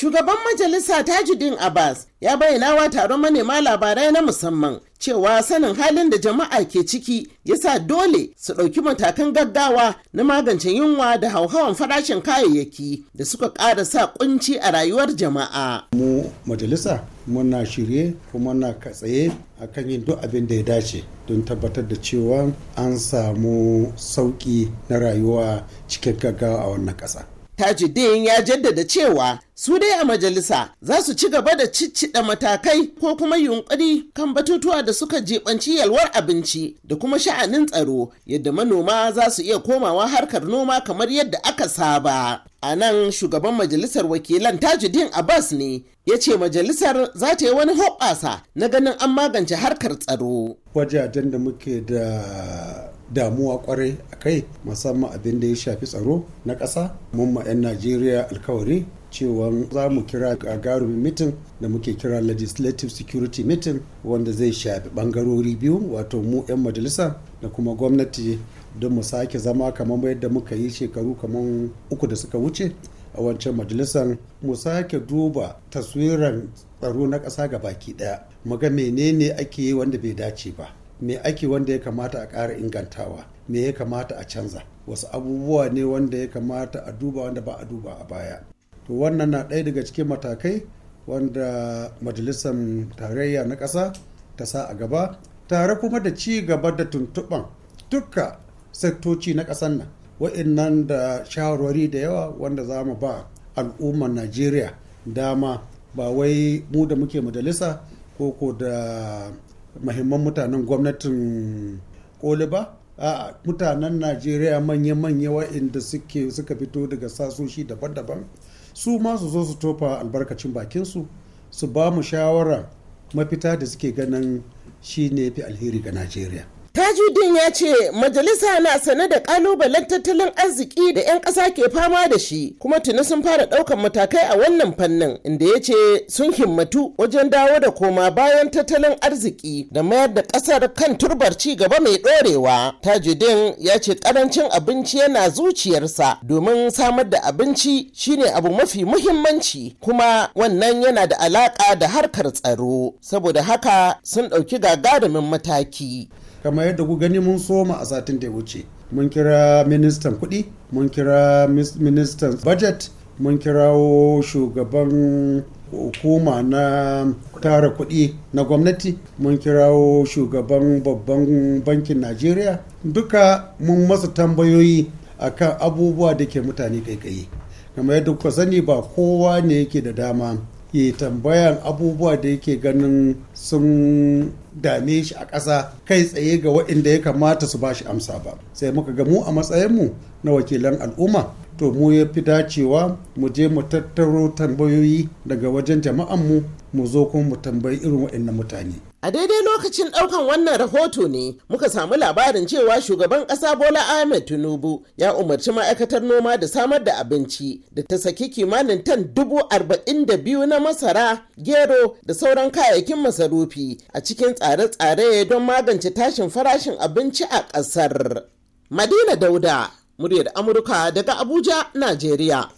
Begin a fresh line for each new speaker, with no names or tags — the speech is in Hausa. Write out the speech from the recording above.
Shugaban majalisa Tajuddin Abbas ya bayyana wa taron manema labarai na musamman cewa sanin halin da jama'a ke ciki yasa dole su ɗauki matakan gaggawa na magance yunwa da hauhawan farashin kayayyaki da suka ƙara sa kunci a rayuwar jama'a.
Mu majalisa muna shirye kuma na katsaye akan yin duk abin da ya dace don tabbatar da cewa an samu sauƙi na rayuwa cikin gaggawa a wannan ƙasa.
Tajuddin ya jaddada cewa su dai a majalisa za su ci gaba da ciccida matakai ko kuma yunkuri kan batutuwa da suka jibanci yalwar abinci da kuma sha'anin tsaro yadda manoma za su iya komawa harkar noma kamar yadda aka saba. A nan shugaban majalisar wakilan Tajuddin Abbas ne ya ce majalisar za ta yi wani hoɓɓasa na ganin an magance harkar tsaro.
Wajajen da muke da damuwa ƙwarai a kai musamman abin da ya shafi tsaro na ƙasa. Mun ma 'yan najeriya alkawari cewa za mu kira gagarumin mitin da muke kira legislative security meeting wanda zai shafi bangarori biyu wato mu 'yan majalisa da kuma gwamnati don mu sake zama kamar yadda muka yi shekaru kamar uku da suka wuce a wancan majalisar mu sake duba taswiran tsaro na ƙasa ga baki ɗaya mu ga menene ake yi wanda bai dace ba. Me ake wanda ya kamata a ƙara ingantawa? Me ya kamata a canza? Wasu abubuwa ne wanda ya kamata a duba wanda ba a duba a baya. To wannan na ɗaya daga cikin matakai wanda majalisar tarayya na ƙasa ta sa a gaba tare kuma da ci gaba da tuntuɓan dukka sektoci na ƙasar nan. Wa'innan da shawarwari da yawa wanda za mu ba al'ummar najeriya dama ba wai mu da muke majalisa ko ko da mahimman mutanen gwamnatin koli ba? A mutanen najeriya manya-manya wa'inda suke suka fito daga sasoshi daban-daban su ma su zo su tofa albarkacin bakinsu su ba mu shawara mafita da suke ganin shi ne fi alheri ga najeriya.
Tajudin ya ce majalisa na sane da kalubalen tattalin arziki da 'yan ƙasa ke fama da shi kuma tuni sun fara ɗaukan matakai a wannan fannin inda ya ce sun himmatu wajen dawo da koma bayan tattalin arziki da mayar da ƙasar kan turbar ci gaba mai ɗorewa. Tajudin ya ce ƙarancin abinci yana zuciyarsa domin samar da abinci shine abu mafi muhimmanci kuma wannan yana da alaƙa da harkar tsaro saboda haka sun ɗauki gagarumin mataki.
kamar yadda ku gani mun soma a satin da ya wuce. Mun kira ministan kuɗi mun kira ministan budget mun kirawo shugaban hukuma na tara kuɗi na gwamnati mun kirawo shugaban babban bankin najeriya. Duka mun masa tambayoyi akan abubuwa da ke mutane kaikayi kamar yadda kuka sani ba kowa ne yake da dama ya tambayan abubuwa da yake ganin sun dame shi a ƙasa kai tsaye ga waɗanda ya kamata su ba shi amsa ba. Sai muka ga mu a matsayinmu na wakilan al'umma to mu ya fi dacewa mu je mu tattaro tambayoyi daga wajen jama'anmu mu zo kuma mu tambayi irin waɗannan mutane.
A daidai lokacin ɗaukan wannan rahoto ne muka samu labarin cewa shugaban ƙasa Bola Ahmed Tinubu ya umarci ma'aikatar noma da samar da abinci da ta saki kimanin tan dubu arba'in da biyu na masara, gero da sauran kayayyakin masarufi a cikin tsare-tsare don magance tashin farashin abinci a ƙasar. Madina Dauda, muryar Amurka daga Abuja, Najeriya.